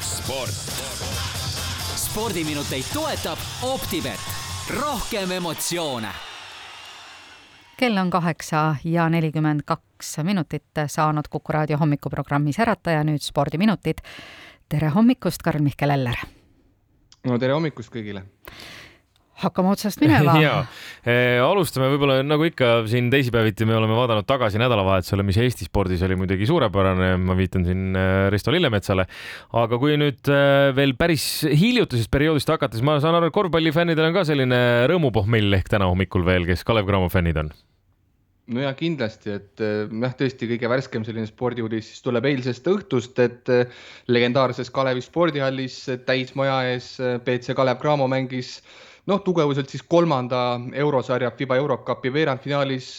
sport. spordiminuteid toetab Optibet, rohkem emotsioone. kell on kaheksa ja nelikümmend kaks minutit saanud Kuku raadio hommikuprogrammis Ärataja, nüüd spordiminutid. tere hommikust, Karl-Mihkel Eller! no tere hommikust kõigile! Hakkame otsast minema. Ja e, alustame võib-olla nagu ikka siin teisipäeviti me oleme vaadanud tagasi nädalavahetusele, mis Eesti spordis oli muidugi suurepärane, ma viitan siin e, Risto Lillemetsale. aga kui nüüd e, veel päris hiljutisest perioodist hakata, siis ma saan aru, et korvpallifännidel on ka selline rõõmupohmell ehk täna hommikul veel, kes Kalev Cramo fännid on. No ja kindlasti, et jah, tõesti kõige värskem selline spordiuudis siis tuleb eilsest õhtust, et legendaarses Kalevi spordihallis täismaja ees BC Kalev Cramo mängis noh, tugevuselt siis kolmanda eurosarja FIBA Eurocupi veerandfinaalis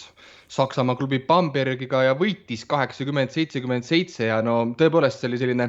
Saksamaa klubi Bambergiga ja võitis kaheksakümmend, seitsekümmend seitse ja no tõepoolest see oli selline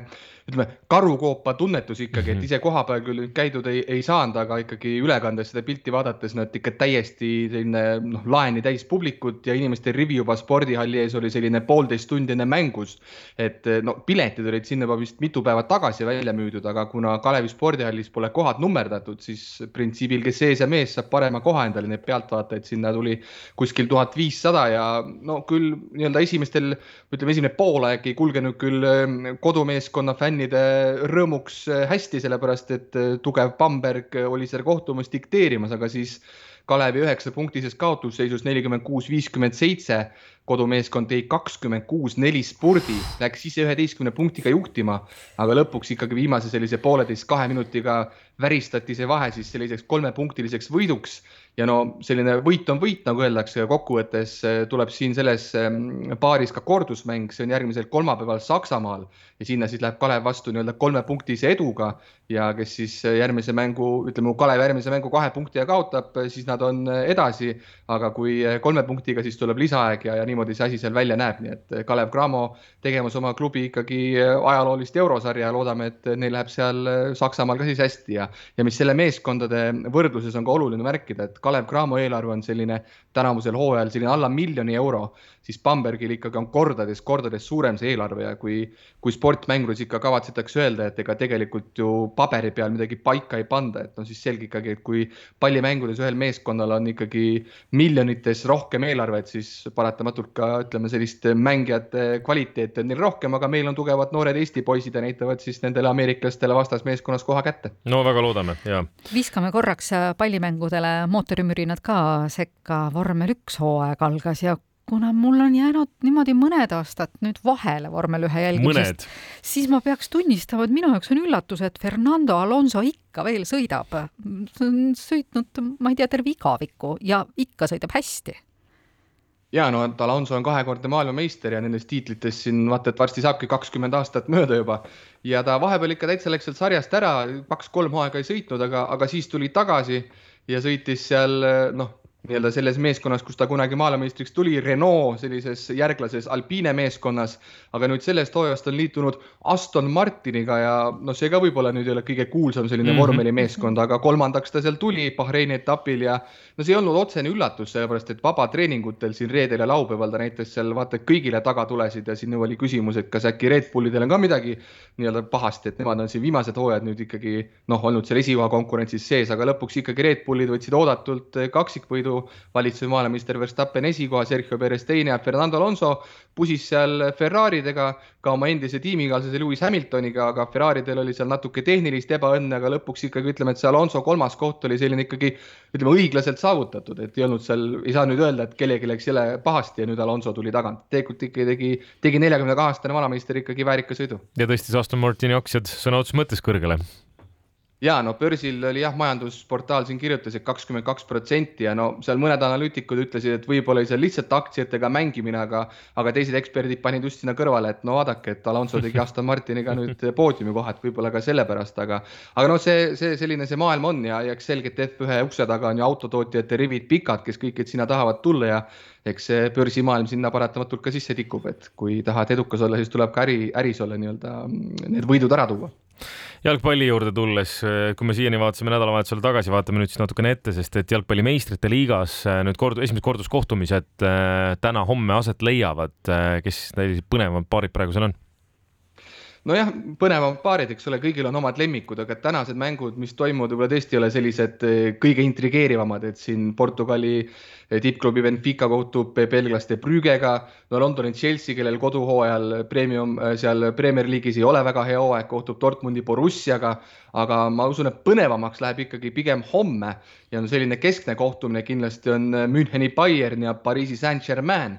ütleme, karukoopa tunnetus ikkagi, et mhm. ise kohapeal küll käidud ei, ei saanud, aga ikkagi ülekandes seda pilti vaadates, et ikka täiesti selline noh, laeni täis publikut ja inimeste rivi juba spordihalli ees oli selline poolteist tundi enne mängus. et no piletid olid sinna juba vist mitu päeva tagasi välja müüdud, aga kuna Kalevi spordihallis pole kohad nummerdatud, siis printsiibil, kes ees ja mees saab parema koha endale, neid pealtvaatajaid sinna tuli kuskil tuhat viissada ja no küll nii-öelda esimestel, ütleme, esimene poolaeg ei kulgenud küll kodumeeskonna fännid fännide rõõmuks äh, hästi, sellepärast et äh, tugev Bamberg oli seal kohtumist dikteerimas, aga siis Kalevi üheksapunktises kaotusseisus nelikümmend kuus, viiskümmend seitse kodumeeskond tegi kakskümmend kuus, neli spurdi, läks ise üheteistkümne punktiga juhtima, aga lõpuks ikkagi viimase sellise pooleteist, kahe minutiga väristati see vahe siis selliseks kolmepunktiliseks võiduks. Ja no selline võit on võit, nagu öeldakse, kokkuvõttes äh, tuleb siin selles ähm, paaris ka kordusmäng, see on järgmisel kolmapäeval Saksamaal ja sinna siis läheb Kalev vastu nii-öelda kolmepunktise eduga ja kes siis äh, järgmise mängu, ütleme, Kalev järgmise mängu kahe punktiga kaotab, äh, siis nad on edasi, aga kui kolme punktiga, siis tuleb lisaaeg ja, ja niimoodi see asi seal välja näeb, nii et Kalev Cramo tegemas oma klubi ikkagi ajaloolist eurosarja ja loodame, et neil läheb seal Saksamaal ka siis hästi ja, ja mis selle meeskondade võrdluses on ka oluline märkida, et Kalev Cramo eelarve on selline tänavusel hooajal selline alla miljoni euro, siis Bambergil ikkagi on kordades, kordades suurem see eelarve ja kui, kui sportmänguris ikka kavatsetakse öelda, et ega tegelikult ju paberi peal midagi paika ei panda, et no siis selge ikkagi, et kui pallimängudes ühel meeskonnal on ikkagi miljonites rohkem eelarvet, siis paratamatult ka ütleme, sellist mängijate kvaliteeti on neil rohkem, aga meil on tugevad noored Eesti poisid ja näitavad siis nendele ameeriklastele vastasmeeskonnas koha kätte. no väga loodame ja. viskame korraks pallimängudele mootorimürinad ka sekka vormel üks hooaeg algas ja kuna mul on jäänud niimoodi mõned aastad nüüd vahele vormel ühe jälgimisest, siis ma peaks tunnistama, et minu jaoks on üllatus, et Fernando Alonso ikka veel sõidab. ta on sõitnud, ma ei tea, terve igaviku ja ikka sõidab hästi. Ja no Alonso on kahekordne maailmameister ja nendest tiitlitest siin vaata, et varsti saabki kakskümmend aastat mööda juba. Ja ta vahepeal ikka täitsa läks sealt sarjast ära, kaks-kolm hooaega ei sõitnud, aga, aga siis tuli tagasi ja sõitis seal noh, nii-öelda selles meeskonnas, kus ta kunagi maailmameistriks tuli, Renault sellises järglases Alpine meeskonnas, aga nüüd sellest hooajast on liitunud Aston Martiniga ja noh, see ka võib-olla nüüd ei ole kõige kuulsam selline mm -hmm. vormelimeeskond, aga kolmandaks ta seal tuli Bahreini etapil ja no see ei olnud otsene üllatus, sellepärast et vabatreeningutel siin reedel ja laupäeval ta näitas seal vaata kõigile taga tulesid ja siin oli küsimus, et kas äkki Red Bullidel on ka midagi nii-öelda pahasti, et nemad on siin viimased hooajad nüüd ikkagi noh, olnud seal esikoha konkurentsis sees, aga lõpuks ikkagi Red Bullid võtsid oodatult kaksikvõidu võidu, valitsev maailmameister Verstappen esikoha, Sergio Perez teine ja Fernando Alonso pusis seal Ferraridega, ka oma endise tiimikaaslase Lewis Hamiltoniga, aga Ferraridel oli seal natuke tehnilist ebaõnne, aga lõpuks ikkagi ütleme, et see Alonso kolmas koht oli selline ikkagi ütleme õiglaselt saavutatud, et ei olnud seal, ei saa nüüd öelda, et kellelgi läks jälle pahasti ja nüüd Alonso tuli tagant. tegelikult ikka tegi, tegi neljakümne kahe aastane vanameister ikkagi väärika sõidu. ja tõstis Aston Martini aktsiad sõna otseses mõttes kõrgele ja no börsil oli jah, majandusportaal siin kirjutas, et kakskümmend kaks protsenti ja no seal mõned analüütikud ütlesid, et võib-olla oli seal lihtsalt aktsiatega mängimine, aga, aga teised eksperdid panid just sinna kõrvale, et no vaadake, et Alonso tegi Aston Martiniga nüüd poodiumikoha, et võib-olla ka sellepärast, aga, aga noh, see, see selline see maailm on ja, ja eks selgelt F1 ukse taga on ju autotootjate rivid pikad, kes kõik sinna tahavad tulla ja eks see börsimaailm sinna paratamatult ka sisse tikub, et kui tahad edukas olla, siis tuleb ka äri, äris olla nii-öelda need võidud ära tuua jalgpalli juurde tulles, kui me siiani vaatasime nädalavahetusele tagasi, vaatame nüüd siis natukene ette, sest et jalgpalli meistrite liigas äh, nüüd kord, esimesed korduskohtumised äh, täna-homme aset leiavad. Kes põnevamad paarid praegu seal on? Nojah, põnevamad paarid, eks ole, kõigil on omad lemmikud, aga tänased mängud, mis toimuvad, võib-olla tõesti ei ole sellised eh, kõige intrigeerivamad, et siin Portugali eh, tippklubi Benfica kohtub belglaste Brügega, no Londoni Chelsea, kellel koduhooajal premium eh, seal Premier League'is ei ole väga hea hooaeg, kohtub Dortmundi Borussiaga, aga ma usun, et põnevamaks läheb ikkagi pigem homme ja no selline keskne kohtumine kindlasti on Müncheni Bayern ja Pariisi Saint-Germain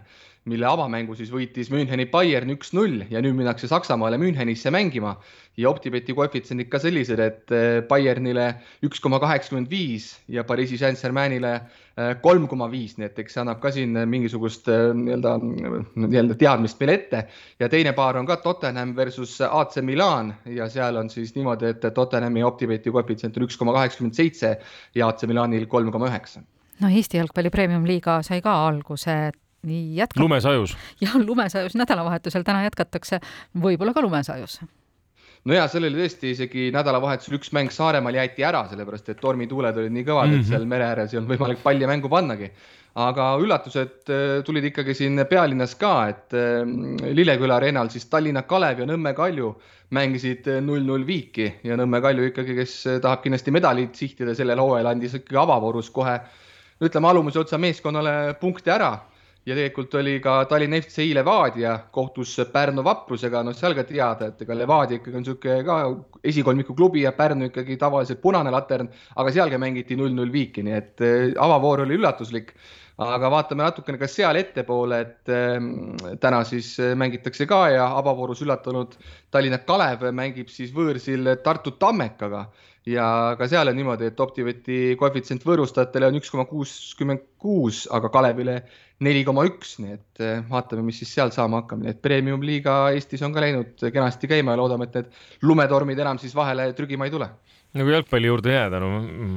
mille avamängu siis võitis Müncheni Bayern üks-null ja nüüd minnakse Saksamaale Münchenisse mängima. Ja Optibeti koefitsiendid ka sellised, et eh, Bayernile üks koma kaheksakümmend viis ja Pariisi Saint-Germainile eh, kolm koma viis, nii et eks see annab ka siin mingisugust eh, nii-öelda, nii-öelda teadmist meile ette. ja teine paar on ka Tottenham versus AC Milan. Ja seal on siis niimoodi, et Tottenhami Optibeti koefitsient on üks koma kaheksakümmend seitse ja AC Milanil kolm koma üheksa. No Eesti jalgpalli premium-liiga sai ka alguse nii jätkab. lumesajus. jah, lumesajus nädalavahetusel täna jätkatakse, võib-olla ka lumesajus no ja seal oli tõesti isegi nädalavahetusel üks mäng Saaremaal jäeti ära, sellepärast et tormituuled olid nii kõvad mm, -hmm. et mhm. seal mere ääres ei olnud võimalik palli mängu pannagi. aga üllatused äh, tulid ikkagi siin pealinnas ka, et äh, Lilleküla areenal siis Tallinna Kalev ja Nõmme Kalju mängisid null-null viiki ja Nõmme Kalju ikkagi, kes tahab kindlasti medalit sihtida sellel hooajal, andis ikkagi avavoorus kohe ütleme alumise otsa meeskonnale punkte ära ja tegelikult oli ka Tallinna FC Levadia kohtus Pärnu vaprusega, noh, seal ka teada, et ega Levadia ikkagi on niisugune ka esikolmiku klubi ja Pärnu ikkagi tavaliselt punane latern, aga sealgi mängiti null-null viiki, nii et äh, avavoor oli üllatuslik. aga vaatame natukene ka seal ettepoole, et äh, täna siis äh, mängitakse ka ja avavoorus üllatunud Tallinna Kalev mängib siis võõrsil Tartu Tammekaga ja ka seal on niimoodi, et Optiveti koefitsient võõrustajatele on üks koma kuuskümmend kuus, aga Kalevile neli koma üks, nii et eh, vaatame, mis siis seal saama hakkab, nii et premium-liiga Eestis on ka läinud kenasti käima ja loodame, et need lumetormid enam siis vahele trügima ei tule no kui jalgpalli juurde jääda, no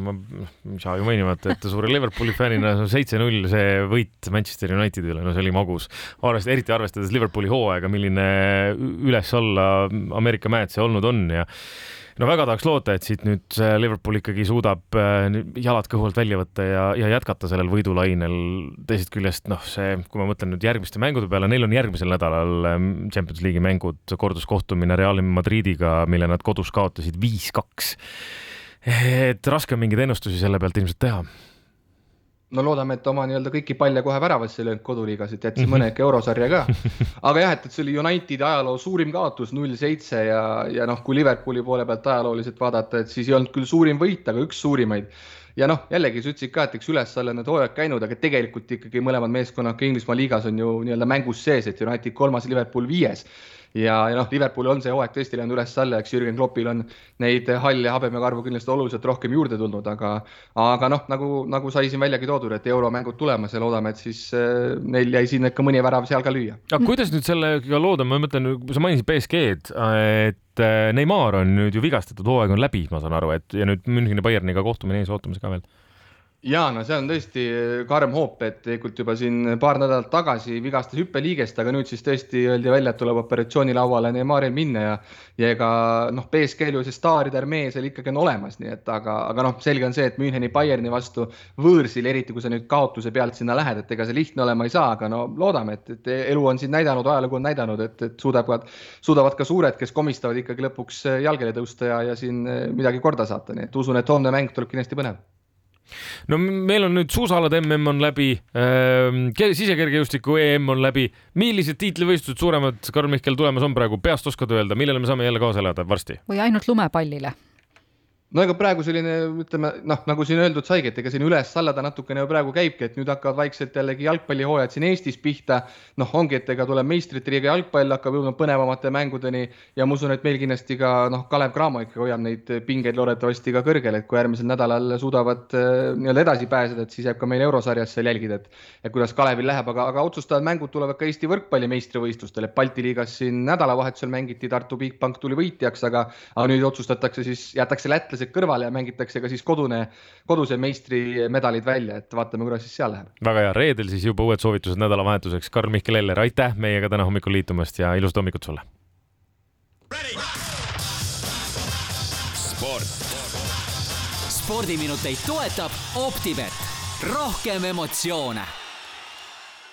ma ei saa ju mainimata, et suure Liverpooli fännina seitse-null see võit Manchester Unitedi üle, no see oli magus. arvest-, eriti arvestades Liverpooli hooaega, milline üles-alla Ameerika mäed see olnud on ja no väga tahaks loota, et siit nüüd äh, Liverpool ikkagi suudab äh, jalad kõhu alt välja võtta ja, ja jätkata sellel võidulainel. teisest küljest noh, see, kui ma mõtlen nüüd järgmiste mängude peale, neil on järgmisel nädalal ähm, Champions League'i mängud, korduskohtumine Real Madridiga, mille nad kodus kaotasid viis-kaks. et raske on mingeid ennustusi selle pealt ilmselt teha no loodame, et oma nii-öelda kõiki palle kohe väravasse ei löönud koduliigas, et jättis mõne ikka eurosarja ka. aga jah, et, et see oli Unitedi ajaloo suurim kaotus, null seitse ja, ja noh, kui Liverpooli poole pealt ajalooliselt vaadata, et siis ei olnud küll suurim võit, aga üks suurimaid. Ja noh, jällegi sa ütlesid ka, et eks üles-alla need hooajad käinud, aga tegelikult ikkagi mõlemad meeskonnad ka Inglismaa liigas on ju nii-öelda mängus sees, et United kolmas, Liverpool viies ja, ja noh, Liverpoolil on see hooaeg tõesti läinud üles-alla, eks Jürgen Kloppil on neid halle habemekarvu kindlasti oluliselt rohkem juurde tulnud, aga, aga noh, nagu, nagu sai siin väljagi toodud, et euromängud tulemas ja loodame, et siis äh, neil jäi siin ikka mõni värav seal ka lüüa. aga kuidas nüüd sellega lood on, ma mõtlen, sa mainisid BSG-d, et äh, Neimar on nüüd ju vigastatud, hooaeg on läbi, ma saan aru, et ja nüüd Müncheni Bayerniga kohtumine ees ootamas ka veel ja no see on tõesti karm hoop, et tegelikult juba siin paar nädalat tagasi vigastas hüppeliigest, aga nüüd siis tõesti öeldi välja, et tuleb operatsioonilauale Neymaril minna ja ja ega noh, BSG-l ju see staaride armee seal ikkagi on olemas, nii et aga, aga noh, selge on see, et Müncheni Bayerni vastu võõrsil, eriti kui sa nüüd kaotuse pealt sinna lähed, et ega see lihtne olema ei saa, aga no loodame, et, et elu on siin näidanud, ajalugu on näidanud, et, et suudavad, suudavad ka suured, kes komistavad ikkagi lõpuks jalgele tõusta ja, ja siin midagi korda saata, nii et usun, et homne mäng tuleb kindlasti põnev no meil on nüüd suusaalade mm on läbi äh,, sisekergejõustiku EM on läbi. millised tiitlivõistlused suuremad, Karl Mihkel, tulemas on praegu, peast oskad öelda, millele me saame jälle kaasa elada varsti? või ainult lumepallile? No ega praegu selline, ütleme noh, nagu siin öeldud saigi, et ega siin üles-alla ta natukene ju praegu käibki, et nüüd hakkavad vaikselt jällegi jalgpallihooajad siin Eestis pihta. noh, ongi, et ega tuleb meistrite liiga jalgpall hakkab jõudma põnevamate mängudeni ja ma usun, et meil kindlasti ka noh, Kalev Cramo ikka hoiab neid pingeid loodetavasti ka kõrgel, et kui järgmisel nädalal suudavad äh, nii-öelda edasi pääseda, et siis jääb ka meil eurosarjas seal jälgida, et, et kuidas Kalevil läheb, aga, aga otsustavad mängud tulevad ka Eesti võrkpalli meistrivõistlustel, et Balti liigas siin nädalavahetusel mängiti, Tartu Bigbank tuli võitjaks, aga, aga nüüd otsustatakse siis, jätakse lätlased lätlased kõrvale ja mängitakse ka siis kodune, koduse meistrimedalid välja, et vaatame, kuidas siis seal läheb. väga hea, reedel siis juba uued soovitused nädalavahetuseks. Karl-Mihkel Eller, aitäh meiega täna hommikul liitumast ja ilusat hommikut sulle! sport. spordiminuteid toetab Optibet, rohkem emotsioone